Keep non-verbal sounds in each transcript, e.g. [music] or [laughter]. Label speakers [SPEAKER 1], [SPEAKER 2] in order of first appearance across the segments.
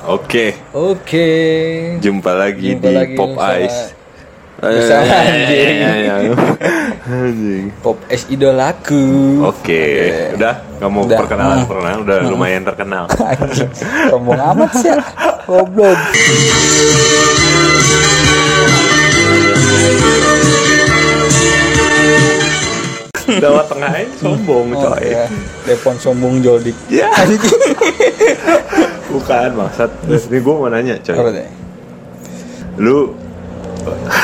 [SPEAKER 1] Oke,
[SPEAKER 2] Oke.
[SPEAKER 1] jumpa lagi
[SPEAKER 2] Jumpa
[SPEAKER 1] di
[SPEAKER 2] lagi
[SPEAKER 1] Pop Ice.
[SPEAKER 2] bersama
[SPEAKER 1] Eh,
[SPEAKER 2] anjing.
[SPEAKER 1] eh, eh, eh. Anjing.
[SPEAKER 2] Pop es idolaku.
[SPEAKER 1] Oke, udah nggak mau
[SPEAKER 2] Udah.
[SPEAKER 1] perkenalan
[SPEAKER 2] Hmm.
[SPEAKER 1] pernah, udah [laughs] lumayan terkenal.
[SPEAKER 2] Anjing. Sombong amat sih. ya. Goblok.
[SPEAKER 1] Dawa tengahnya sombong
[SPEAKER 2] Oh,
[SPEAKER 1] coy.
[SPEAKER 2] ya. Telepon sombong Joldik.
[SPEAKER 1] Ya. [laughs] Bukan maksud. Ini gue mau nanya coy.
[SPEAKER 2] Apa deh?
[SPEAKER 1] Lu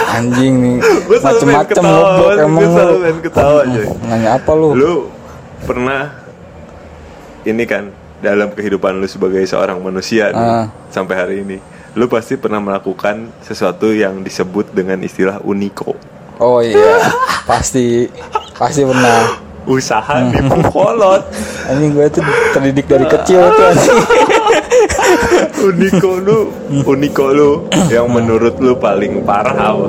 [SPEAKER 2] Anjing nih. [laughs] Macem-macem goblok emang lu.
[SPEAKER 1] ketawa coy.
[SPEAKER 2] Nanya apa lu?
[SPEAKER 1] Lu pernah ini kan dalam kehidupan lu sebagai seorang manusia nih,
[SPEAKER 2] Ah.
[SPEAKER 1] sampai hari ini, lu pasti pernah melakukan sesuatu yang disebut dengan istilah uniko.
[SPEAKER 2] Oh iya. Pasti. Pasti pernah.
[SPEAKER 1] Usaha nipu kolot. [laughs]
[SPEAKER 2] Anjing gue tuh terdidik dari kecil tuh anjing. [laughs]
[SPEAKER 1] uniko lu, uniko lu yang menurut lu paling parah apa?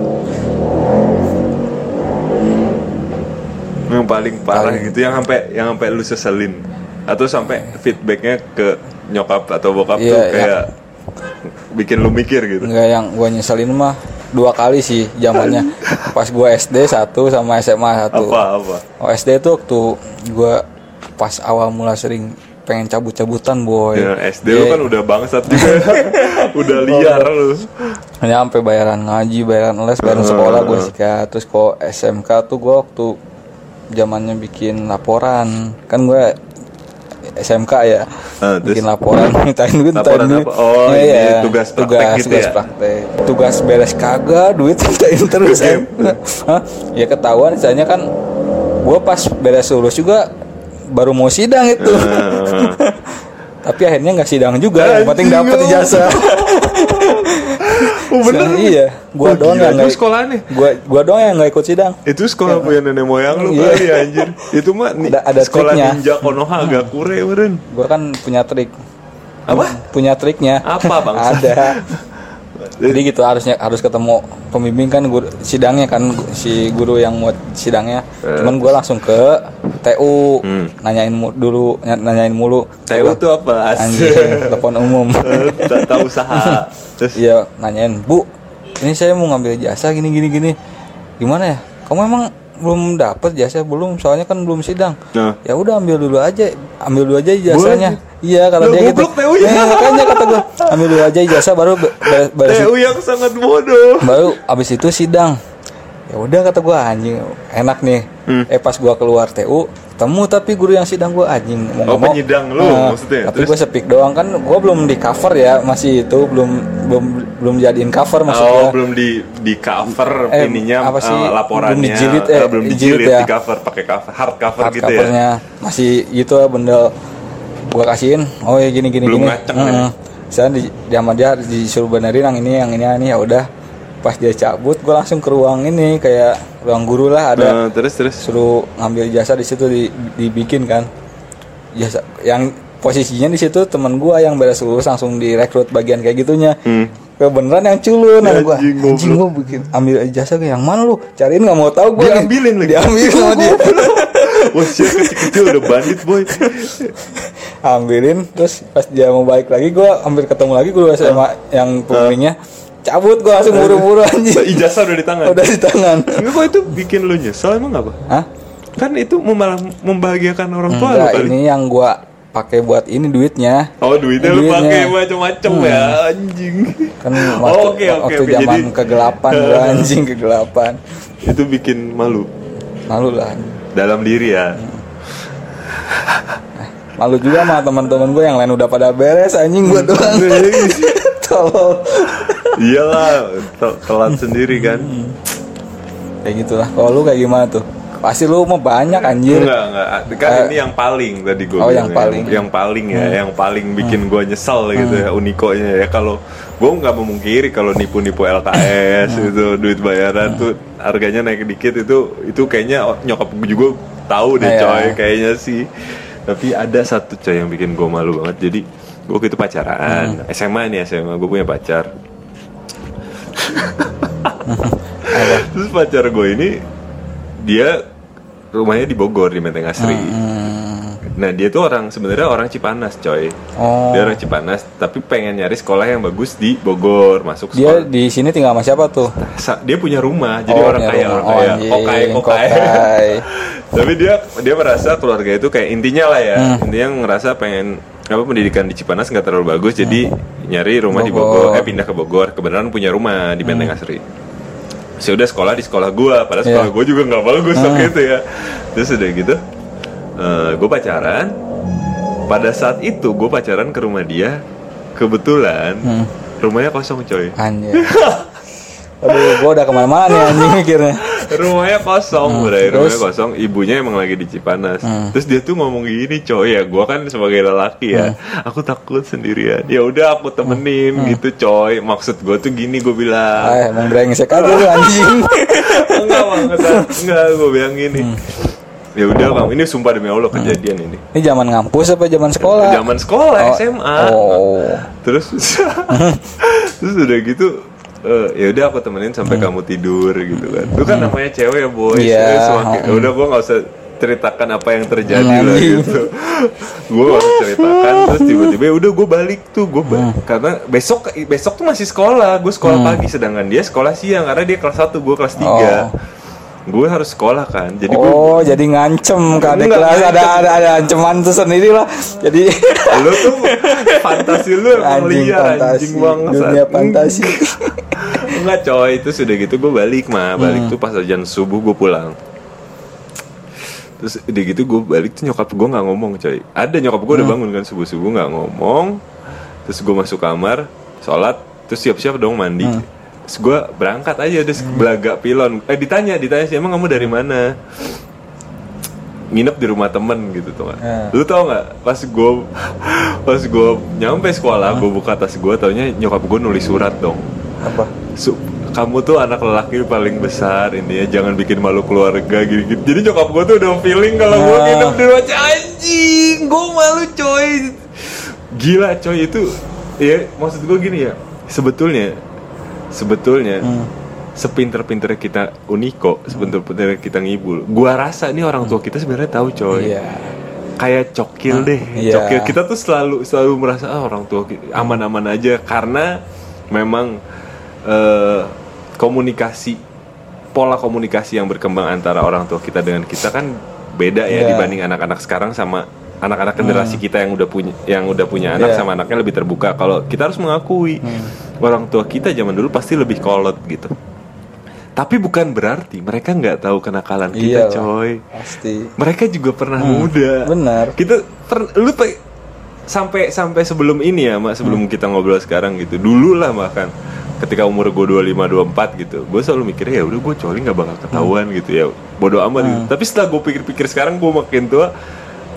[SPEAKER 1] Yang paling parah
[SPEAKER 2] Paling-
[SPEAKER 1] gitu yang sampai yang sampai lu seselin atau sampai feedbacknya ke nyokap atau bokap
[SPEAKER 2] Iya,
[SPEAKER 1] tuh
[SPEAKER 2] iya.
[SPEAKER 1] kayak bikin lu mikir gitu.
[SPEAKER 2] Enggak yang gue nyeselin mah dua kali sih zamannya [laughs] pas gue SD satu sama SMA satu
[SPEAKER 1] Apa apa?
[SPEAKER 2] oh SD tuh waktu gue pas awal mula sering pengen cabut-cabutan boy
[SPEAKER 1] Ya, SD lu
[SPEAKER 2] Iya.
[SPEAKER 1] kan udah bangsat juga. [laughs] udah liar lu.
[SPEAKER 2] Hanya sampai bayaran ngaji bayaran les bayaran sekolah gue sikat terus kok SMK tuh gue waktu zamannya bikin laporan kan gue SMK ya
[SPEAKER 1] Ah, terus?
[SPEAKER 2] bikin laporan [laughs] mintain duit mintain
[SPEAKER 1] Laporan
[SPEAKER 2] duit
[SPEAKER 1] apa? Oh,
[SPEAKER 2] Iya,
[SPEAKER 1] ini
[SPEAKER 2] iya.
[SPEAKER 1] tugas praktek
[SPEAKER 2] tugas
[SPEAKER 1] gitu
[SPEAKER 2] tugas
[SPEAKER 1] ya?
[SPEAKER 2] praktek tugas beres kagak duit [laughs] mintain terus em. [laughs] Hah? ya ketahuan misalnya kan gue pas beres lulus juga baru mau sidang itu
[SPEAKER 1] Ah.
[SPEAKER 2] tapi akhirnya nggak sidang juga yang penting dapat
[SPEAKER 1] Anjing,
[SPEAKER 2] ijazah
[SPEAKER 1] Oh bener.
[SPEAKER 2] iya gua
[SPEAKER 1] Oh,
[SPEAKER 2] doang
[SPEAKER 1] gila.
[SPEAKER 2] yang
[SPEAKER 1] Itu
[SPEAKER 2] nggak
[SPEAKER 1] sekolah nih.
[SPEAKER 2] gua gua doang yang nggak ikut sidang
[SPEAKER 1] Itu sekolah punya nenek moyang lu
[SPEAKER 2] Iya.
[SPEAKER 1] kali anjir. Itu mah ni-
[SPEAKER 2] Ada- ada
[SPEAKER 1] sekolah
[SPEAKER 2] triknya.
[SPEAKER 1] ninja Konoha Gakure meren.
[SPEAKER 2] gua kan punya trik
[SPEAKER 1] Apa?
[SPEAKER 2] punya triknya
[SPEAKER 1] Apa, Bang?
[SPEAKER 2] ada [laughs] jadi gitu harusnya harus ketemu pembimbing kan guru, sidangnya kan si guru yang mau sidangnya. Cuman gua langsung ke TU
[SPEAKER 1] Hmm.
[SPEAKER 2] nanyain mu- dulu ny- nanyain mulu.
[SPEAKER 1] TU tuh apa?
[SPEAKER 2] anjing telepon umum. [laughs]
[SPEAKER 1] Tak tahu usaha. Terus?
[SPEAKER 2] Iya nanyain bu ini saya mau ngambil jasa gini gini gini. Gimana ya? Kamu emang belum dapat jasa belum soalnya kan belum sidang
[SPEAKER 1] Nah.
[SPEAKER 2] ya udah ambil dulu aja ambil dulu aja ijazahnya iya kata
[SPEAKER 1] Lah,
[SPEAKER 2] dia gitu
[SPEAKER 1] ya.
[SPEAKER 2] Nah, makanya kata gua ambil dulu aja ijazah baru be- be- beres
[SPEAKER 1] TU yang sangat bodoh.
[SPEAKER 2] baru abis itu sidang ya udah kata gua anjing enak nih
[SPEAKER 1] Hmm.
[SPEAKER 2] eh pas gua keluar TU ketemu tapi guru yang sidang gua anjing mau
[SPEAKER 1] Oh,
[SPEAKER 2] ngomong
[SPEAKER 1] penyidang lu
[SPEAKER 2] Nah,
[SPEAKER 1] maksudnya.
[SPEAKER 2] tapi gua speak doang kan gua belum di cover ya masih itu belum belum belum jadiin cover maksud
[SPEAKER 1] Oh, belum di di cover
[SPEAKER 2] Eh,
[SPEAKER 1] ininya
[SPEAKER 2] apa sih?
[SPEAKER 1] eh, laporannya.
[SPEAKER 2] Belum dijilid, eh,
[SPEAKER 1] Eh, belum
[SPEAKER 2] dijilid
[SPEAKER 1] dijilid
[SPEAKER 2] ya.
[SPEAKER 1] di cover pakai cover hard cover
[SPEAKER 2] hard
[SPEAKER 1] gitu ya.
[SPEAKER 2] covernya masih gitu lah bendel gua kasihin oh ya gini gini
[SPEAKER 1] Belum
[SPEAKER 2] gini
[SPEAKER 1] ngaceng ya?
[SPEAKER 2] Heeh. Sekarang di, di sama dia disuruh benerin yang ini yang ini yang ini ya udah pas dia cabut gua langsung ke ruang ini kayak ruang guru lah ada
[SPEAKER 1] Nah, terus terus
[SPEAKER 2] suruh ngambil jasa di situ di, dibikin kan jasa yang posisinya di situ temen gua yang beres lulus langsung direkrut bagian kayak gitunya
[SPEAKER 1] Hmm.
[SPEAKER 2] Kebenaran yang culun
[SPEAKER 1] Ya,
[SPEAKER 2] gua.
[SPEAKER 1] Anjing,
[SPEAKER 2] anjing gua bikin ambil jasa yang mana lu? Cariin nggak mau tahu gua.
[SPEAKER 1] Diambilin lagi.
[SPEAKER 2] diambil sama dia. [laughs]
[SPEAKER 1] Wah, siapa kecil-kecil udah bandit, boy.
[SPEAKER 2] ambilin terus pas dia mau balik lagi gua ambil ketemu lagi guru SMA yang pembimbingnya cabut gua langsung buru-buru anjing.
[SPEAKER 1] Ijazah udah di tangan.
[SPEAKER 2] udah di tangan.
[SPEAKER 1] Enggak kok itu bikin lu nyesel emang apa?
[SPEAKER 2] Hah?
[SPEAKER 1] Kan itu malah membahagiakan orang tua lu
[SPEAKER 2] Enggak, ini yang gua pakai buat ini duitnya.
[SPEAKER 1] Oh duitnya, lu
[SPEAKER 2] Duitnya.
[SPEAKER 1] pakai macam-macam ya anjing.
[SPEAKER 2] kan
[SPEAKER 1] Oh, [laughs]
[SPEAKER 2] waktu,
[SPEAKER 1] oke, oke,
[SPEAKER 2] waktu
[SPEAKER 1] oke.
[SPEAKER 2] zaman
[SPEAKER 1] Jadi-
[SPEAKER 2] kegelapan [laughs] gua anjing kegelapan.
[SPEAKER 1] Itu bikin malu.
[SPEAKER 2] Malu lah.
[SPEAKER 1] Dalam diri ya.
[SPEAKER 2] malu juga sama teman-teman gue yang lain udah pada beres anjing gua doang. [laughs] Tolol
[SPEAKER 1] Iyalah, tel- telat sendiri kan.
[SPEAKER 2] kayak gitulah. Kalau lu kayak gimana tuh pasti lu mau banyak anjir
[SPEAKER 1] Enggak, enggak. Kan
[SPEAKER 2] Eh,
[SPEAKER 1] ini yang paling tadi gue
[SPEAKER 2] oh, yang paling. Hmm.
[SPEAKER 1] Yang paling ya, yang paling bikin gue nyesel gitu ya unikonya ya. Kalau gue nggak memungkiri kalau nipu-nipu LKS
[SPEAKER 2] Hmm.
[SPEAKER 1] itu duit bayaran tuh harganya naik dikit itu itu kayaknya nyokap gue juga tahu deh
[SPEAKER 2] Iya.
[SPEAKER 1] coy kayaknya sih. Tapi ada satu coy yang bikin gue malu banget. Jadi gue waktu itu pacaran
[SPEAKER 2] Hmm.
[SPEAKER 1] SMA nih SMA gue punya pacar. [laughs] Terus pacar gue ini dia rumahnya di Bogor di Menteng Asri.
[SPEAKER 2] Hmm.
[SPEAKER 1] Nah dia tuh orang sebenarnya orang Cipanas coy.
[SPEAKER 2] Oh.
[SPEAKER 1] Dia orang Cipanas, tapi pengen nyari sekolah yang bagus di Bogor, masuk
[SPEAKER 2] Dia
[SPEAKER 1] sekolah.
[SPEAKER 2] di sini tinggal sama siapa tuh?
[SPEAKER 1] Dia punya rumah, jadi
[SPEAKER 2] Oh,
[SPEAKER 1] orang kaya,
[SPEAKER 2] rumah.
[SPEAKER 1] orang
[SPEAKER 2] Oh,
[SPEAKER 1] kaya,
[SPEAKER 2] anjing,
[SPEAKER 1] kokai, kokai.
[SPEAKER 2] kokai. [laughs]
[SPEAKER 1] tapi dia dia merasa keluarga itu kayak intinya lah ya,
[SPEAKER 2] Hmm.
[SPEAKER 1] intinya ngerasa pengen apa pendidikan di Cipanas nggak terlalu bagus, jadi nyari rumah di
[SPEAKER 2] Hmm. Bogor. Hmm.
[SPEAKER 1] Bogor, eh pindah ke Bogor, kebenaran punya rumah di Benteng Asri. Saya udah sekolah di sekolah gua, padahal
[SPEAKER 2] Iya.
[SPEAKER 1] sekolah gua juga nggak bagus waktu itu ya. Terus udah gitu, eh gue pacaran. Pada saat itu gue pacaran ke rumah dia, kebetulan
[SPEAKER 2] Hmm.
[SPEAKER 1] rumahnya kosong coy.
[SPEAKER 2] Anjir. [laughs] Aduh, gua udah ke mana-mana nih anjing mikirnya.
[SPEAKER 1] rumahnya kosong,
[SPEAKER 2] Hmm, terus?
[SPEAKER 1] rumahnya kosong. Ibunya emang lagi di Cipanas.
[SPEAKER 2] Hmm.
[SPEAKER 1] Terus dia tuh ngomong gini, coy ya, gua kan sebagai lelaki ya,
[SPEAKER 2] Hmm.
[SPEAKER 1] aku takut sendirian. Ya udah aku temenin gitu, coy. Maksud gua tuh gini, gue bilang.
[SPEAKER 2] Ah, emang brengsek aja lu anjing. [laughs]
[SPEAKER 1] enggak banget, enggak, gue bilang gini.
[SPEAKER 2] Hmm.
[SPEAKER 1] Ya udah kamu, ini sumpah demi Allah kejadian ini.
[SPEAKER 2] Ini zaman ngampus apa zaman sekolah?
[SPEAKER 1] Zaman sekolah
[SPEAKER 2] Oh,
[SPEAKER 1] SMA.
[SPEAKER 2] Oh.
[SPEAKER 1] Terus [laughs] terus udah gitu eh, ya udah aku temenin sampai kamu tidur gitu kan. Itu kan namanya cewek ya boy.
[SPEAKER 2] Hmm. Iya,
[SPEAKER 1] semakin-
[SPEAKER 2] mm.
[SPEAKER 1] udah gua nggak usah ceritakan apa yang terjadi lah gitu. gue gak usah ceritakan [laughs] terus tiba-tiba udah gue balik tuh gue
[SPEAKER 2] Hmm.
[SPEAKER 1] karena besok besok tuh masih sekolah gue sekolah pagi sedangkan dia sekolah siang karena dia kelas 1 gue kelas 3
[SPEAKER 2] Oh.
[SPEAKER 1] Gue harus sekolah kan jadi gue
[SPEAKER 2] Oh, jadi ngancem kan
[SPEAKER 1] Enggak,
[SPEAKER 2] kelas ada
[SPEAKER 1] ngancem.
[SPEAKER 2] ada ada ancaman tuh sendiri lah. Jadi [laughs]
[SPEAKER 1] lu tuh fantasi lu
[SPEAKER 2] anjing
[SPEAKER 1] liar
[SPEAKER 2] fantasi,
[SPEAKER 1] anjing banget
[SPEAKER 2] dunia fantasi. [laughs]
[SPEAKER 1] Enggak coy, itu sudah gitu gue balik mah Balik
[SPEAKER 2] Hmm.
[SPEAKER 1] tuh pas ajan subuh gue pulang Terus udah gitu gue balik tuh nyokap gue nggak ngomong coy Ada nyokap gue
[SPEAKER 2] Hmm.
[SPEAKER 1] udah bangun kan subuh-subuh nggak ngomong Terus gue masuk kamar, sholat Terus siap-siap dong mandi
[SPEAKER 2] Hmm.
[SPEAKER 1] Gue berangkat aja, terus belaga pilon Eh ditanya, ditanya sih emang kamu dari mana? nginep di rumah temen gitu tuh kan.
[SPEAKER 2] Ya.
[SPEAKER 1] Lu tau nggak pas gue pas gue nyampe sekolah gue buka tas gue taunya nyokap gue nulis surat dong.
[SPEAKER 2] Apa?
[SPEAKER 1] Kamu tuh anak lelaki paling besar ini ya jangan bikin malu keluarga gini, gitu jadi nyokap gue tuh udah feeling kalau gue nginep di rumah anjing gue malu coy gila coy itu ya maksud gue gini ya sebetulnya sebetulnya
[SPEAKER 2] Hmm.
[SPEAKER 1] sepinter-pinter kita uniko sepinter-pinter kita ngibul gua rasa nih orang tua kita sebenarnya tahu coy
[SPEAKER 2] Iya.
[SPEAKER 1] kayak cokil deh
[SPEAKER 2] iya.
[SPEAKER 1] cokil kita tuh selalu selalu merasa ah, orang tua aman-aman aja karena memang eh, komunikasi pola komunikasi yang berkembang antara orang tua kita dengan kita kan beda ya
[SPEAKER 2] Iya.
[SPEAKER 1] dibanding anak-anak sekarang sama anak-anak generasi kita yang udah punya yang udah punya anak
[SPEAKER 2] Iya.
[SPEAKER 1] sama anaknya lebih terbuka. Kalau kita harus mengakui orang tua kita zaman dulu pasti lebih kolot gitu. Tapi bukan berarti mereka nggak tahu kenakalan kita
[SPEAKER 2] Iya lah.
[SPEAKER 1] coy.
[SPEAKER 2] Pasti.
[SPEAKER 1] mereka juga pernah muda.
[SPEAKER 2] Benar.
[SPEAKER 1] kita per, lu pe- sampai sampai sebelum ini ya mak sebelum kita ngobrol sekarang gitu. Dulu lah bahkan ketika umur gue 25 24 gitu gue selalu mikirnya ya udah gue coli nggak bakal ketahuan gitu ya. Bodoh amat gitu. Tapi setelah gue pikir-pikir sekarang gue makin tua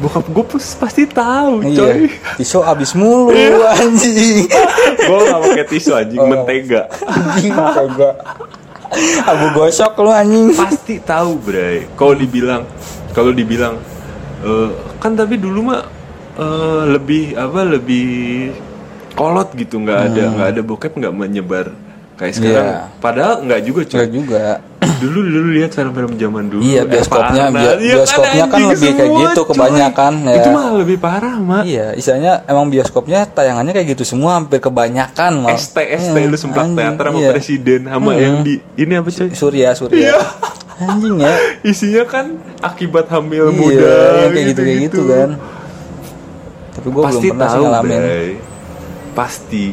[SPEAKER 1] bokap gue pasti tahu coy
[SPEAKER 2] Iya. Tisu abis mulu anjing.
[SPEAKER 1] gue gak pakai tisu anjing
[SPEAKER 2] Oh.
[SPEAKER 1] mentega
[SPEAKER 2] Anjing kagak. Abu gosok lu anjing.
[SPEAKER 1] pasti tahu bray kalau dibilang kalau dibilang eh, kan tapi dulu mah eh, lebih apa lebih kolot gitu nggak ada nggak ada bokep nggak menyebar kayak sekarang
[SPEAKER 2] Hmm. Iya.
[SPEAKER 1] padahal nggak juga cuy
[SPEAKER 2] juga. [clears throat]
[SPEAKER 1] dulu dulu lihat film-film zaman dulu
[SPEAKER 2] Iya,
[SPEAKER 1] eh,
[SPEAKER 2] bioskopnya- bio-
[SPEAKER 1] Iya
[SPEAKER 2] bioskopnya kan
[SPEAKER 1] anjing,
[SPEAKER 2] lebih kayak gitu kebanyakan, ya.
[SPEAKER 1] itu mah lebih parah mak
[SPEAKER 2] Iya, istilahnya emang bioskopnya tayangannya kayak gitu semua hampir kebanyakan mal.
[SPEAKER 1] ST ST
[SPEAKER 2] Iya,
[SPEAKER 1] lu sempat
[SPEAKER 2] anjing,
[SPEAKER 1] teater sama
[SPEAKER 2] iya.
[SPEAKER 1] presiden sama yang di ini apa coy
[SPEAKER 2] Surya Surya.
[SPEAKER 1] Iya.
[SPEAKER 2] Anjing ya. [laughs]
[SPEAKER 1] isinya kan akibat hamil
[SPEAKER 2] Iya,
[SPEAKER 1] muda
[SPEAKER 2] yang kayak gitu kayak gitu kan. Tapi gue belum pernah sih
[SPEAKER 1] tahu
[SPEAKER 2] ngalamin.
[SPEAKER 1] Bray. pasti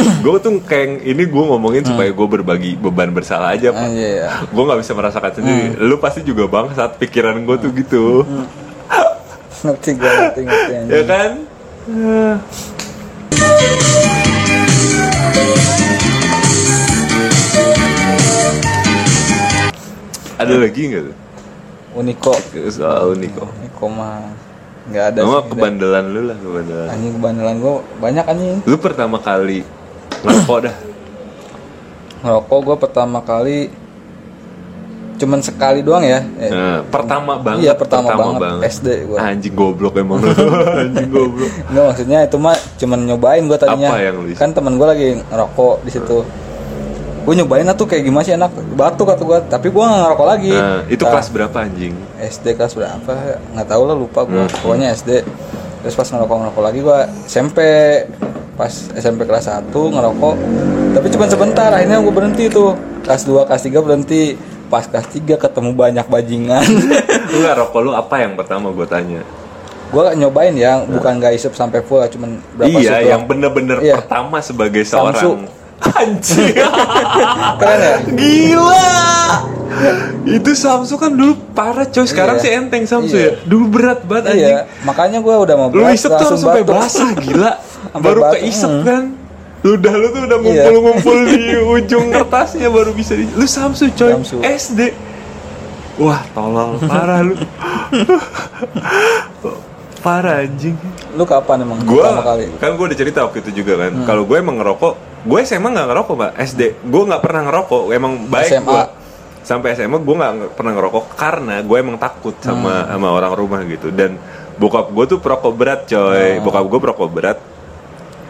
[SPEAKER 1] [clears throat] gue tuh kayak ini gue ngomongin supaya gue berbagi beban bersalah aja pak
[SPEAKER 2] Ah, iya, iya.
[SPEAKER 1] gue nggak bisa merasakan sendiri
[SPEAKER 2] Hmm.
[SPEAKER 1] lu pasti juga bang saat pikiran gue tuh gitu [laughs]
[SPEAKER 2] Ngerti gue ngerti ngerti [laughs]
[SPEAKER 1] ya kan ada lagi nggak tuh
[SPEAKER 2] Uniko.
[SPEAKER 1] soal Niko
[SPEAKER 2] Uniko mah nggak ada sih.
[SPEAKER 1] kebandelan lu lah kebandelan
[SPEAKER 2] Anjing kebandelan gue banyak anjing.
[SPEAKER 1] lu pertama kali ngerokok dah
[SPEAKER 2] Ngerokok gue pertama kali cuman sekali doang ya. Eh,
[SPEAKER 1] Nah, pertama banget
[SPEAKER 2] Iya, pertama banget. SD gua.
[SPEAKER 1] anjing goblok emang lu [laughs] anjing goblok
[SPEAKER 2] Enggak maksudnya itu mah cuman nyobain gue tadinya.
[SPEAKER 1] Apa yang lu?
[SPEAKER 2] Kan temen gue lagi ngerokok di situ. Gue nyobain lah tuh kayak gimana sih enak batuk kata gue. Tapi gue nggak ngerokok lagi.
[SPEAKER 1] nah, itu
[SPEAKER 2] Nah,
[SPEAKER 1] kelas berapa anjing
[SPEAKER 2] SD kelas berapa? Nggak tahu lah lupa gue.
[SPEAKER 1] Hmm.
[SPEAKER 2] Pokoknya SD. terus pas ngerokok ngerokok lagi gue SMP pas SMP kelas 1 ngerokok tapi cuma sebentar akhirnya gue berhenti tuh kelas 2 kelas 3 berhenti pas kelas 3 ketemu banyak bajingan [laughs]
[SPEAKER 1] Enggak rokok lu apa yang pertama gue tanya?
[SPEAKER 2] gue nyobain ya bukan gak isep sampai full cuman berapa
[SPEAKER 1] iya, yang bener-bener
[SPEAKER 2] Iya.
[SPEAKER 1] pertama sebagai
[SPEAKER 2] Samsu.
[SPEAKER 1] seorang [laughs] anjing.
[SPEAKER 2] keren ya
[SPEAKER 1] Gila. Itu Samsu kan dulu parah coy. Sekarang
[SPEAKER 2] Iya.
[SPEAKER 1] sih enteng Samsu
[SPEAKER 2] Iya.
[SPEAKER 1] ya. Dulu berat banget anjing.
[SPEAKER 2] iya makanya gue udah mau
[SPEAKER 1] Lu isep tuh
[SPEAKER 2] langsung
[SPEAKER 1] sampai basah gila. [laughs]
[SPEAKER 2] Sampai
[SPEAKER 1] baru
[SPEAKER 2] batuk,
[SPEAKER 1] keisep
[SPEAKER 2] hmm.
[SPEAKER 1] kan. Udah lu tuh udah
[SPEAKER 2] Iya.
[SPEAKER 1] ngumpul-ngumpul di [laughs] ujung kertasnya baru bisa di Lu Samsu coy.
[SPEAKER 2] Samsu.
[SPEAKER 1] SD. Wah, tolol parah lu. [laughs] parah anjing.
[SPEAKER 2] lu kapan emang
[SPEAKER 1] Gua
[SPEAKER 2] pertama kali Hmm.
[SPEAKER 1] kan gue udah cerita waktu itu juga kan. Kalau gue emang ngerokok, gue SMA nggak ngerokok mbak. SD gue nggak pernah ngerokok. Emang baik
[SPEAKER 2] SMA.
[SPEAKER 1] gue. Sampai SMA gue nggak pernah ngerokok karena gue emang takut sama
[SPEAKER 2] Hmm.
[SPEAKER 1] sama orang rumah gitu. Dan bokap gue tuh perokok berat coy.
[SPEAKER 2] Hmm.
[SPEAKER 1] Bokap gue perokok berat.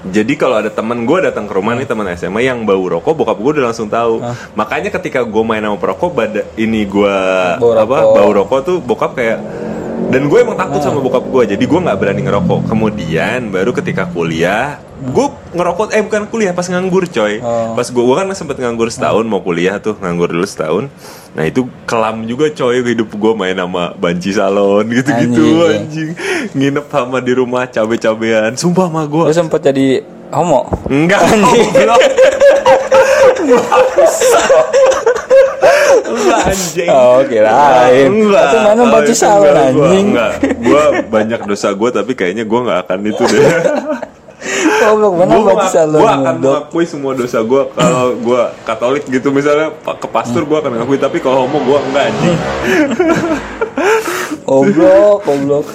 [SPEAKER 1] Jadi kalau ada temen gue datang ke rumah nih teman SMA yang bau rokok, bokap gue udah langsung tahu. Makanya ketika gue main sama perokok, bada, ini gue apa
[SPEAKER 2] rokok.
[SPEAKER 1] bau rokok tuh bokap kayak dan gue emang takut sama bokap gue jadi gue nggak berani ngerokok. Kemudian baru ketika kuliah gue ngerokok eh bukan kuliah pas nganggur coy.
[SPEAKER 2] Oh.
[SPEAKER 1] pas gue gue kan sempet nganggur setahun mau kuliah tuh nganggur dulu setahun. Nah itu kelam juga coy hidup gue main sama banci salon [laughs] gitu gitu
[SPEAKER 2] Anjing.
[SPEAKER 1] anjing. Nginep sama di rumah cabe-cabean. Sumpah sama gue.
[SPEAKER 2] Lu sempet jadi homo?
[SPEAKER 1] Enggak goblok. [laughs] [laughs] Enggak anjing.
[SPEAKER 2] Oh, kirain.
[SPEAKER 1] Enggak.
[SPEAKER 2] Itu mana
[SPEAKER 1] Oh,
[SPEAKER 2] baju
[SPEAKER 1] enggak, gua-
[SPEAKER 2] anjing.
[SPEAKER 1] Enggak. Gua banyak dosa gua tapi kayaknya gua nggak akan itu deh.
[SPEAKER 2] goblok mana
[SPEAKER 1] gua, akan mengakui semua dosa gua kalau gua Katolik gitu misalnya ke pastor gua akan ngakui tapi kalau homo gua enggak anjing. [laughs]
[SPEAKER 2] goblok goblok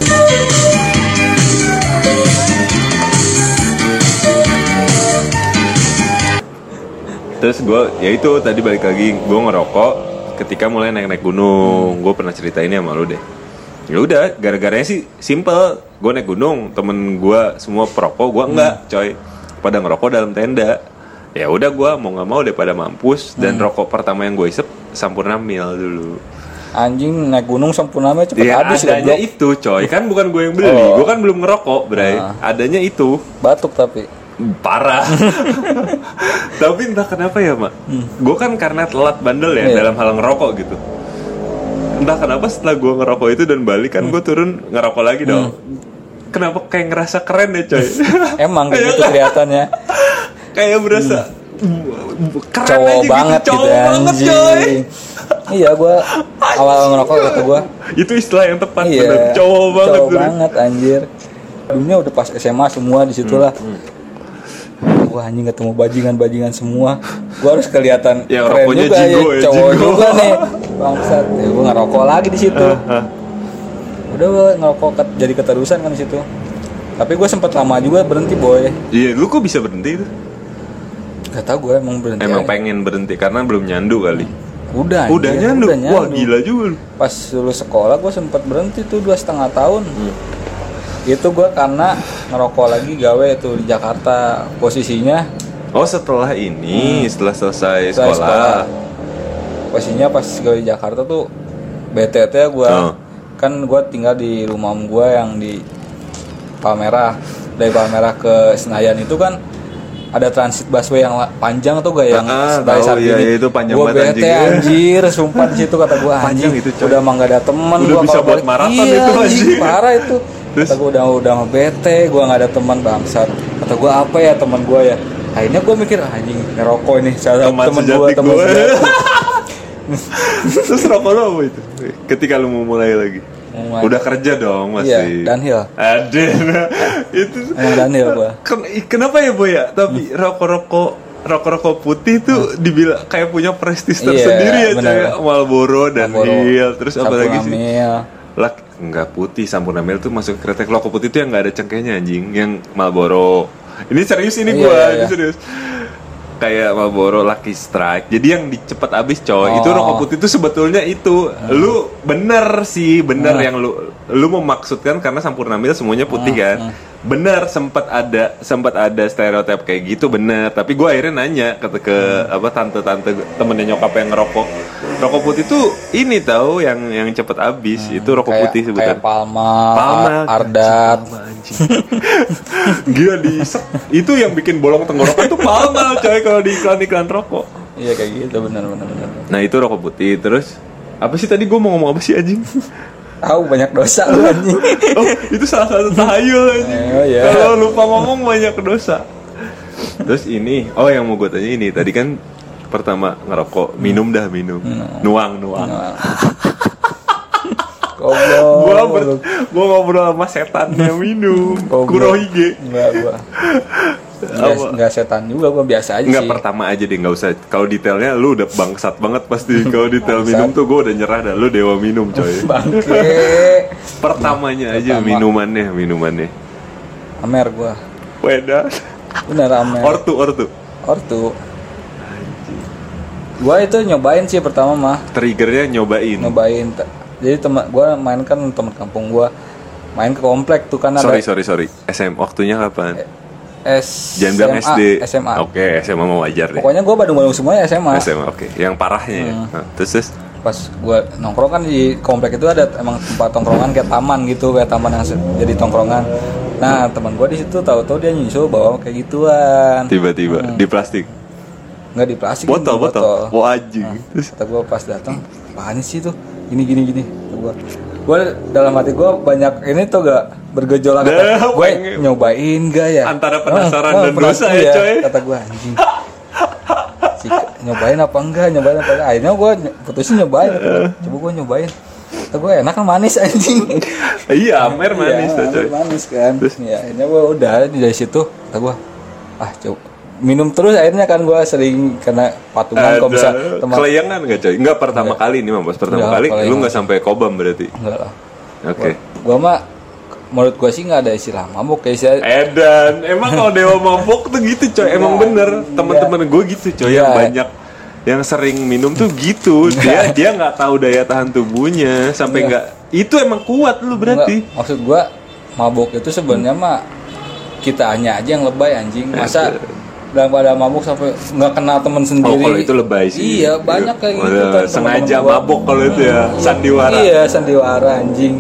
[SPEAKER 1] Terus gua ya itu tadi balik lagi gua ngerokok ketika mulai naik-naik gunung. Gua pernah cerita ini sama lu deh. Ya udah, gara-garanya sih simple. Gue naik gunung, temen gua semua perokok, gua enggak, coy. Pada ngerokok dalam tenda. Ya udah gua mau nggak mau daripada mampus dan rokok pertama yang gue isep Sampurna Mil dulu.
[SPEAKER 2] anjing naik gunung sempurnanya cepet
[SPEAKER 1] Ya
[SPEAKER 2] habis
[SPEAKER 1] adanya itu, coy. Kan bukan gue yang beli.
[SPEAKER 2] Oh.
[SPEAKER 1] Gue kan belum ngerokok, Bray.
[SPEAKER 2] Ah.
[SPEAKER 1] Adanya itu.
[SPEAKER 2] batuk tapi
[SPEAKER 1] parah. [laughs] Tapi entah kenapa ya mak. Gue kan karena telat bandel ya
[SPEAKER 2] Iya.
[SPEAKER 1] dalam hal ngerokok gitu. Entah kenapa setelah gue ngerokok itu dan balik kan gue turun ngerokok lagi dong. Kenapa kayak ngerasa keren ya coy? [laughs]
[SPEAKER 2] Emang kayak gitu kelihatannya
[SPEAKER 1] kayak berasa keren
[SPEAKER 2] cowok
[SPEAKER 1] aja
[SPEAKER 2] banget
[SPEAKER 1] gitu,
[SPEAKER 2] gitu
[SPEAKER 1] cowok banget coy.
[SPEAKER 2] Iya gua [laughs] awal ngerokok kata gua.
[SPEAKER 1] Itu istilah yang tepat
[SPEAKER 2] iya.
[SPEAKER 1] bener. Cowok banget
[SPEAKER 2] cowok banget anjir. Dunia udah pas SMA semua di situ lah.
[SPEAKER 1] Hmm,
[SPEAKER 2] Wah anjing ketemu bajingan-bajingan semua. Gua harus kelihatan
[SPEAKER 1] Ya,
[SPEAKER 2] keren
[SPEAKER 1] rokoknya
[SPEAKER 2] juga ya
[SPEAKER 1] Jingo ya,
[SPEAKER 2] Cowok
[SPEAKER 1] Jingo.
[SPEAKER 2] juga nih. Bangsat ya, Gue ngerokok lagi di situ. Udah gue ngerokok ket- jadi keterusan kan di situ. Tapi gue sempat lama juga berhenti boy.
[SPEAKER 1] Iya lu kok bisa berhenti itu?
[SPEAKER 2] Gak tau gue emang berhenti
[SPEAKER 1] emang
[SPEAKER 2] aja.
[SPEAKER 1] pengen berhenti karena belum nyandu kali.
[SPEAKER 2] Udah
[SPEAKER 1] udah nyandu?
[SPEAKER 2] Udah
[SPEAKER 1] wah gila juga lu.
[SPEAKER 2] Pas lulus sekolah gue sempat berhenti tuh dua setengah tahun.
[SPEAKER 1] Hmm.
[SPEAKER 2] Itu gue karena ngerokok lagi gawe tuh di Jakarta Posisinya
[SPEAKER 1] Oh setelah ini, setelah selesai
[SPEAKER 2] Setelah
[SPEAKER 1] sekolah,
[SPEAKER 2] sekolah. posisinya pas gue di Jakarta tuh BTT gue
[SPEAKER 1] Oh.
[SPEAKER 2] kan gue tinggal di rumah om gue yang di Palmerah dari Palmerah ke Senayan itu kan ada transit busway yang panjang tuh gak yang
[SPEAKER 1] Ah,
[SPEAKER 2] dari saat
[SPEAKER 1] iya,
[SPEAKER 2] ini.
[SPEAKER 1] itu panjang
[SPEAKER 2] Gua
[SPEAKER 1] banget,
[SPEAKER 2] bete
[SPEAKER 1] anjing.
[SPEAKER 2] anjir sumpah di situ kata gue [laughs] anjing
[SPEAKER 1] itu, coy.
[SPEAKER 2] udah emang gak ada teman
[SPEAKER 1] Udah
[SPEAKER 2] gua
[SPEAKER 1] bisa buat
[SPEAKER 2] balik.
[SPEAKER 1] maraton
[SPEAKER 2] iya,
[SPEAKER 1] itu, anjing.
[SPEAKER 2] parah itu
[SPEAKER 1] Terus?
[SPEAKER 2] kata gue udah udah bete gue gak ada teman bangsat kata gue apa ya teman gue ya akhirnya gue mikir "Ah, anjing ngerokok ini salah
[SPEAKER 1] teman
[SPEAKER 2] gue teman
[SPEAKER 1] gue. [laughs] Terus rokok lo apa itu? Ketika lu mau mulai lagi,
[SPEAKER 2] Mulai.
[SPEAKER 1] udah kerja dong
[SPEAKER 2] Iya,
[SPEAKER 1] masih.
[SPEAKER 2] downhill.
[SPEAKER 1] Ada. [laughs] itu.
[SPEAKER 2] Emang Daniel gua.
[SPEAKER 1] Ken- kenapa ya boy ya? Tapi rokok-rokok rokok-rokok putih tuh dibilang kayak punya prestis
[SPEAKER 2] Iya,
[SPEAKER 1] tersendiri ya
[SPEAKER 2] bener.
[SPEAKER 1] coy. Marlboro dan Hill terus apa lagi sih? Nggak putih Sampurna Mil tuh masuk kretek rokok putih tuh yang nggak ada cengkehnya anjing. Yang Marlboro. Ini serius ini
[SPEAKER 2] Iya,
[SPEAKER 1] gua
[SPEAKER 2] iya,
[SPEAKER 1] ini
[SPEAKER 2] iya.
[SPEAKER 1] serius. Kayak Marlboro Lucky Strike. Jadi yang dicepat habis coy. Itu
[SPEAKER 2] Oh.
[SPEAKER 1] rokok putih itu sebetulnya itu. Lu bener sih bener
[SPEAKER 2] Hmm.
[SPEAKER 1] yang lu lu memaksudkan karena Sampurna Mil semuanya putih
[SPEAKER 2] Hmm,
[SPEAKER 1] kan? bener sempat ada sempat ada stereotip kayak gitu bener. Tapi gua akhirnya nanya ke ke apa tante-tante temennya nyokap yang ngerokok. Rokok putih tuh ini tahu yang yang cepet habis. Itu rokok
[SPEAKER 2] kayak,
[SPEAKER 1] putih
[SPEAKER 2] kayak
[SPEAKER 1] sebutan
[SPEAKER 2] Palma,
[SPEAKER 1] Palma,
[SPEAKER 2] Ar- Ardat,
[SPEAKER 1] Palma. [laughs] Gila di itu yang bikin bolong tenggorokan tuh mahal coy kalau di iklan-iklan rokok.
[SPEAKER 2] Iya kayak gitu. Benar benar benar.
[SPEAKER 1] Nah itu rokok putih. Terus apa sih tadi gue mau ngomong apa sih anjing?
[SPEAKER 2] Tahu banyak dosa lu anjing.
[SPEAKER 1] Oh itu salah satu tahayul anjing. [laughs]
[SPEAKER 2] Oh, iya.
[SPEAKER 1] Kalau lupa ngomong banyak dosa. Terus ini, oh yang mau gue tanya ini tadi kan pertama ngerokok, minum dah minum, nuang nuang. [laughs]
[SPEAKER 2] Goblok.
[SPEAKER 1] Gua ber, gua ngobrol sama setan yang minum. Kurohige.
[SPEAKER 2] Enggak gua. Enggak setan juga gua biasa aja
[SPEAKER 1] Enggak
[SPEAKER 2] sih.
[SPEAKER 1] pertama aja deh, nggak usah. Kalau detailnya lu udah bangsat banget pasti. [laughs] Kalau detail minum tuh gua udah nyerah dah. Lu dewa minum coy. [laughs]
[SPEAKER 2] Bangke.
[SPEAKER 1] Pertamanya aja
[SPEAKER 2] Pertama.
[SPEAKER 1] minumannya, minumannya.
[SPEAKER 2] Amer gua.
[SPEAKER 1] Weda.
[SPEAKER 2] Bener Amer.
[SPEAKER 1] Ortu, ortu.
[SPEAKER 2] Ortu. Gua itu nyobain sih pertama mah,
[SPEAKER 1] Triggernya nyobain.
[SPEAKER 2] nyobain. Jadi teman gua main kan teman kampung gua main ke komplek tuh kan ada
[SPEAKER 1] Sorry, sorry, sorry. SM waktunya kapan?
[SPEAKER 2] S
[SPEAKER 1] Jangan bilang SD.
[SPEAKER 2] SMA.
[SPEAKER 1] Oke, SMA mau wajar deh.
[SPEAKER 2] Pokoknya gua Badung-Badung semuanya SMA.
[SPEAKER 1] SMA, oke. Yang parahnya ya.
[SPEAKER 2] Hmm.
[SPEAKER 1] Nah, terus, terus
[SPEAKER 2] Pas gua nongkrong kan di komplek itu ada emang tempat tongkrongan kayak taman gitu, kayak taman yang jadi tongkrongan. Nah, teman gua di situ tahu-tahu dia nyusul bawa kayak gituan.
[SPEAKER 1] tiba-tiba
[SPEAKER 2] Hmm.
[SPEAKER 1] di plastik.
[SPEAKER 2] Nggak di plastik,
[SPEAKER 1] Botol, botol. Wah, anjing.
[SPEAKER 2] Nah,
[SPEAKER 1] Terus
[SPEAKER 2] kata gue pas datang apaan sih tuh gini gini gini kata gue gue dalam hati gue banyak ini tuh gak bergejolak. Gue nyobain gak ya?
[SPEAKER 1] Antara penasaran
[SPEAKER 2] Ah, ah,
[SPEAKER 1] dan dosa
[SPEAKER 2] penasaran,
[SPEAKER 1] ya, coy.
[SPEAKER 2] kata gue anjing. Nyobain apa enggak? Nyobain apa enggak? Akhirnya gue putusin nyobain. Coba gue nyobain. Kata gue enak kan manis anjing? [laughs]
[SPEAKER 1] Iya, Amer manis
[SPEAKER 2] Iya,
[SPEAKER 1] tuh, coy.
[SPEAKER 2] Manis kan.
[SPEAKER 1] Terus?
[SPEAKER 2] ya akhirnya gue udah dari situ. Kata gue ah coba minum terus akhirnya kan gue sering kena patungan kalau bisa teman
[SPEAKER 1] kelayangan nggak coy? Enggak pertama kali ini mah bos pertama
[SPEAKER 2] Enggak,
[SPEAKER 1] kali
[SPEAKER 2] kelayangan.
[SPEAKER 1] lu nggak sampai kobam berarti.
[SPEAKER 2] enggak lah
[SPEAKER 1] Oke.
[SPEAKER 2] gua mah menurut gua sih nggak ada istilah mabuk kayak istilah
[SPEAKER 1] Edan, emang kalau dewa mabok tuh gitu coy, emang
[SPEAKER 2] Iya,
[SPEAKER 1] bener
[SPEAKER 2] iya.
[SPEAKER 1] teman-teman gue gitu coy yang
[SPEAKER 2] Iya.
[SPEAKER 1] banyak yang sering minum tuh gitu dia dia nggak tahu daya tahan tubuhnya sampai nggak itu emang kuat lu berarti
[SPEAKER 2] Enggak, maksud gua mabuk itu sebenarnya mah kita hanya aja yang lebay anjing masa dalam pada mabuk sampai nggak kenal temen
[SPEAKER 1] oh
[SPEAKER 2] sendiri
[SPEAKER 1] kalau itu lebay sih
[SPEAKER 2] iya banyak kayak gitu kan
[SPEAKER 1] sengaja
[SPEAKER 2] teman-teman gua.
[SPEAKER 1] mabok kalau itu ya sandiwara
[SPEAKER 2] iya sandiwara anjing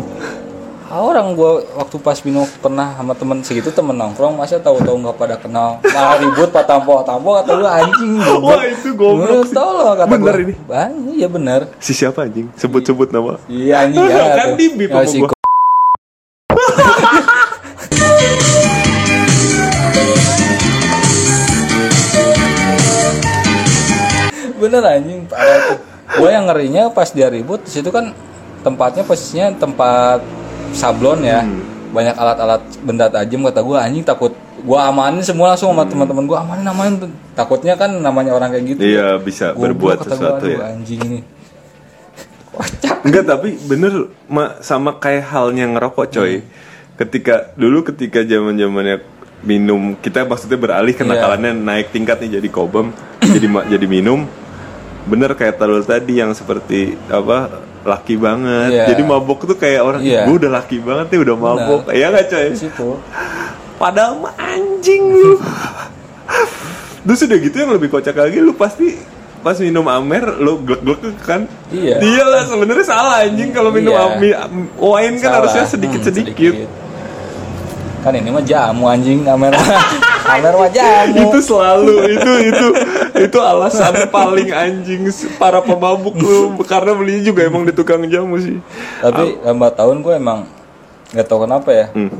[SPEAKER 2] Ah, orang gua waktu pas minum pernah sama temen segitu temen nongkrong masa tahu-tahu nggak pada kenal malah ribut patampo patampo kata lu anjing [laughs]
[SPEAKER 1] Wah, itu goblok sih.
[SPEAKER 2] tolong kata
[SPEAKER 1] Bener
[SPEAKER 2] gua.
[SPEAKER 1] ini?
[SPEAKER 2] Bang, iya bener
[SPEAKER 1] si siapa anjing sebut-sebut nama
[SPEAKER 2] Iya anjing [laughs] ya.
[SPEAKER 1] Kan
[SPEAKER 2] tuh.
[SPEAKER 1] di bip
[SPEAKER 2] si Bener anjing. Gue yang ngerinya pas dia ribut situ kan tempatnya posisinya tempat sablon ya.
[SPEAKER 1] Hmm.
[SPEAKER 2] Banyak alat-alat benda tajam kata gue anjing takut gue amanin semua langsung sama teman-teman gue amanin amanin takutnya kan namanya orang kayak gitu
[SPEAKER 1] Hmm. iya bisa
[SPEAKER 2] Goblok,
[SPEAKER 1] berbuat
[SPEAKER 2] gua,
[SPEAKER 1] sesuatu
[SPEAKER 2] aduh,
[SPEAKER 1] ya
[SPEAKER 2] anjing ini kocak
[SPEAKER 1] Enggak tapi bener ma, sama kayak halnya ngerokok coy.
[SPEAKER 2] Hmm.
[SPEAKER 1] Ketika dulu ketika zaman zamannya minum kita maksudnya beralih
[SPEAKER 2] Iya.
[SPEAKER 1] kenakalannya naik tingkat nih jadi kobam [clears throat] jadi jadi minum bener kayak terlalu tadi yang seperti apa laki banget
[SPEAKER 2] Iya.
[SPEAKER 1] jadi mabok tuh kayak orang
[SPEAKER 2] Iya.
[SPEAKER 1] gue udah laki banget nih udah mabok ya nggak coy
[SPEAKER 2] situ
[SPEAKER 1] padahal mah anjing lu [laughs] terus udah gitu yang lebih kocak lagi lu pasti pas minum amer lu glek-glek kan
[SPEAKER 2] Iya.
[SPEAKER 1] Iya lah sebenarnya salah anjing kalau minum
[SPEAKER 2] Iya.
[SPEAKER 1] ami, am- wine kan
[SPEAKER 2] Salah.
[SPEAKER 1] harusnya
[SPEAKER 2] Hmm,
[SPEAKER 1] sedikit-sedikit.
[SPEAKER 2] kan ini mah jamu anjing amer [laughs] amer mah jamu
[SPEAKER 1] itu selalu itu itu itu alasan paling anjing para pemabuk lu. Karena belinya juga emang di tukang jamu sih.
[SPEAKER 2] tapi lambat tahun gue emang nggak tahu kenapa ya.
[SPEAKER 1] Hmm.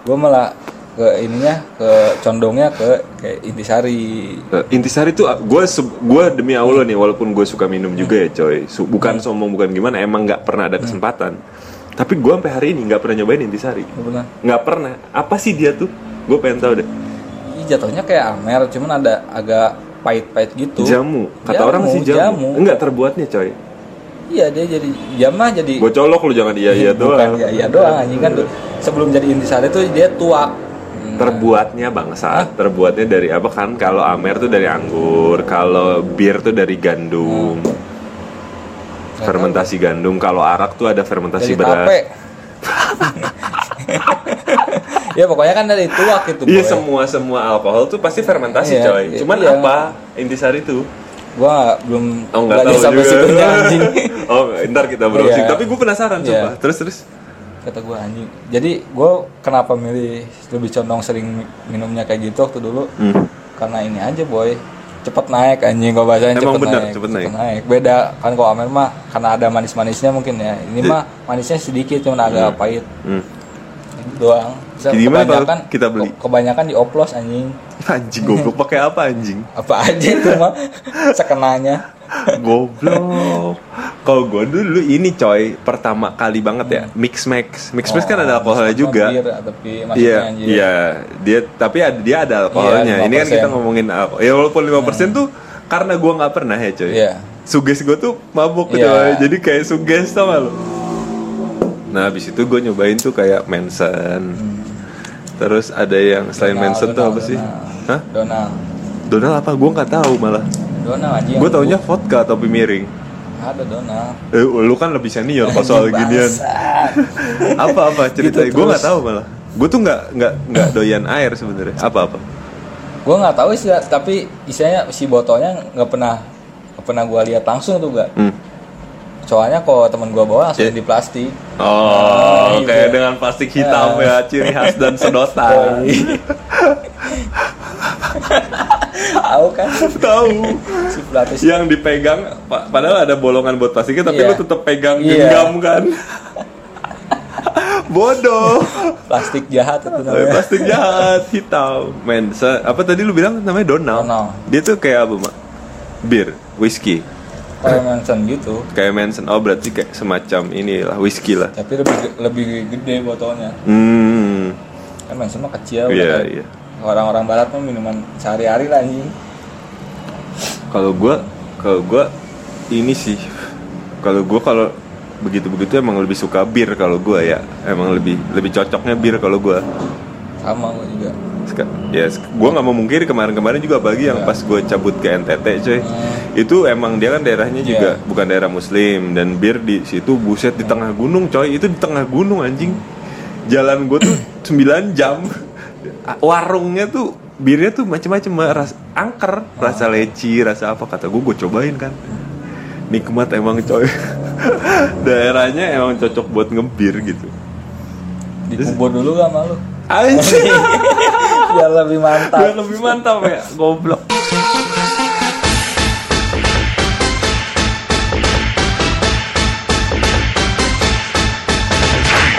[SPEAKER 2] gue malah ke ininya ke condongnya ke kayak intisari.
[SPEAKER 1] Eh, Intisari tuh gue gue demi Allah nih walaupun gue suka minum juga ya coy. Bukan
[SPEAKER 2] Hmm.
[SPEAKER 1] sombong bukan gimana emang nggak pernah ada kesempatan. Tapi gue sampai hari ini nggak pernah nyobain Intisari.
[SPEAKER 2] Nggak pernah?
[SPEAKER 1] Nggak pernah. Apa sih dia tuh? Gue pengen tahu deh
[SPEAKER 2] jatuhnya kayak amer cuman ada agak pahit-pahit gitu.
[SPEAKER 1] Jamu. Kata
[SPEAKER 2] Jamu,
[SPEAKER 1] orang sih jamu.
[SPEAKER 2] jamu.
[SPEAKER 1] enggak terbuatnya coy.
[SPEAKER 2] Iya dia jadi jamah jadi
[SPEAKER 1] gue colok lu jangan iya iya doang.
[SPEAKER 2] ya iya doang anjing. Kan tuh sebelum jadi intisari tuh dia tuak Hmm.
[SPEAKER 1] terbuatnya bangsa. Terbuatnya dari apa kan? Kalau amer tuh dari anggur kalau bir tuh dari gandum.
[SPEAKER 2] Nggak
[SPEAKER 1] fermentasi gandum kalau arak tuh ada fermentasi
[SPEAKER 2] dari
[SPEAKER 1] beras.
[SPEAKER 2] tape [laughs] ya pokoknya kan dari tuak itu
[SPEAKER 1] iya semua semua alkohol tuh pasti fermentasi
[SPEAKER 2] Iya,
[SPEAKER 1] coy.
[SPEAKER 2] iya,
[SPEAKER 1] cuman
[SPEAKER 2] iya.
[SPEAKER 1] apa? Intisari tuh.
[SPEAKER 2] Gua belum
[SPEAKER 1] oh nggak tahu
[SPEAKER 2] sampai
[SPEAKER 1] juga.
[SPEAKER 2] situnya [laughs] anjing.
[SPEAKER 1] Oh ntar kita browsing.
[SPEAKER 2] Iya.
[SPEAKER 1] tapi gue penasaran coba. Terus terus.
[SPEAKER 2] Kata gue anjing. Jadi gue kenapa milih lebih condong sering minumnya kayak gitu waktu dulu?
[SPEAKER 1] Hmm.
[SPEAKER 2] karena ini aja boy. Cepet naik anjing kalau bahasanya
[SPEAKER 1] Emang
[SPEAKER 2] cepet
[SPEAKER 1] bener,
[SPEAKER 2] naik
[SPEAKER 1] cepet naik.
[SPEAKER 2] beda kan kalau Amer mah karena ada manis manisnya mungkin ya. Ini mah manisnya sedikit cuma agak pahit.
[SPEAKER 1] Hmm.
[SPEAKER 2] Doang Bisa
[SPEAKER 1] Jadi
[SPEAKER 2] kebanyakan
[SPEAKER 1] kita beli?
[SPEAKER 2] ke- kebanyakan dioplos anjing [laughs]
[SPEAKER 1] Anjing goblok pakai apa anjing?
[SPEAKER 2] apa aja itu mah [laughs] sekenanya
[SPEAKER 1] Goblok. Kalau gue dulu ini coy pertama kali banget ya mix max. Mix max kan ada alkoholnya juga. Iya, iya. Dia tapi ada dia ada alkoholnya.
[SPEAKER 2] Iya,
[SPEAKER 1] ini kan
[SPEAKER 2] 5%.
[SPEAKER 1] kita ngomongin alkohol. Ya walaupun 5% tuh karena gua nggak pernah ya coy.
[SPEAKER 2] Iya.
[SPEAKER 1] Suges gue tuh mabuk gitu.
[SPEAKER 2] Iya.
[SPEAKER 1] Jadi kayak suges tau gak lu? Nah, habis itu gue nyobain tuh kayak Manson. Terus ada yang selain
[SPEAKER 2] Donald,
[SPEAKER 1] Manson tuh
[SPEAKER 2] Donald,
[SPEAKER 1] apa sih?
[SPEAKER 2] Donald.
[SPEAKER 1] Hah?
[SPEAKER 2] Donald
[SPEAKER 1] Donald apa? Gue nggak tahu malah.
[SPEAKER 2] Donald anjing
[SPEAKER 1] Gue taunya vodka topi miring.
[SPEAKER 2] ada Donald
[SPEAKER 1] Eh, lu kan lebih senior kalau soal ginian. [laughs] Apa apa cerita
[SPEAKER 2] Gitu
[SPEAKER 1] gue nggak tahu malah gue tuh nggak nggak nggak doyan air sebenarnya apa apa
[SPEAKER 2] gue nggak tahu sih tapi isinya si botolnya nggak pernah nggak pernah gue lihat langsung tuh gak
[SPEAKER 1] hmm.
[SPEAKER 2] Soalnya kalau teman gue bawa langsung
[SPEAKER 1] Iya.
[SPEAKER 2] di plastik.
[SPEAKER 1] Oh
[SPEAKER 2] Nah,
[SPEAKER 1] kayak dengan plastik hitam
[SPEAKER 2] Ya.
[SPEAKER 1] ya ciri khas dan sedotan. [laughs]
[SPEAKER 2] Tahu kan?
[SPEAKER 1] Tahu.
[SPEAKER 2] Si
[SPEAKER 1] yang dipegang pa- padahal ada bolongan buat plastiknya tapi
[SPEAKER 2] Iya.
[SPEAKER 1] lu tetap pegang
[SPEAKER 2] Iya.
[SPEAKER 1] genggam kan? [laughs] Bodoh.
[SPEAKER 2] Plastik jahat itu
[SPEAKER 1] Eh,
[SPEAKER 2] namanya
[SPEAKER 1] plastik jahat hitam. Men apa tadi lu bilang namanya Donald,
[SPEAKER 2] Donald.
[SPEAKER 1] dia tuh kayak apa mak bir whisky
[SPEAKER 2] kayak Manson gitu
[SPEAKER 1] kayak Manson oh berarti kayak semacam inilah whisky lah
[SPEAKER 2] tapi lebih lebih gede botolnya
[SPEAKER 1] hmm
[SPEAKER 2] kan Manson mah kecil
[SPEAKER 1] Iya,
[SPEAKER 2] bukan?
[SPEAKER 1] iya.
[SPEAKER 2] orang-orang barat mah minuman sehari-hari lah anjing
[SPEAKER 1] Kalau gua, kalau gua ini sih, kalau gua kalau begitu begitu emang lebih suka bir kalau gua ya, emang lebih lebih cocoknya bir kalau gua.
[SPEAKER 2] Sama gue juga
[SPEAKER 1] Ya, gua nggak mau mungkiri kemarin-kemarin juga apalagi yang
[SPEAKER 2] Iya.
[SPEAKER 1] pas gua cabut ke NTT, coy.
[SPEAKER 2] Hmm.
[SPEAKER 1] Itu emang dia kan daerahnya juga
[SPEAKER 2] Iya.
[SPEAKER 1] bukan daerah muslim dan bir di situ buset di tengah gunung, coy. Itu di tengah gunung anjing. Jalan gua tuh [coughs] 9 jam. Warungnya tuh birnya tuh macam-macam ras angker, rasa leci, rasa apa kata gue gue cobain kan. Nikmat emang coy. [laughs] Daerahnya emang cocok buat ngebir gitu.
[SPEAKER 2] dikubur dulu gak malu
[SPEAKER 1] Anjir.
[SPEAKER 2] biar lebih mantap
[SPEAKER 1] Biar lebih mantap ya, goblok.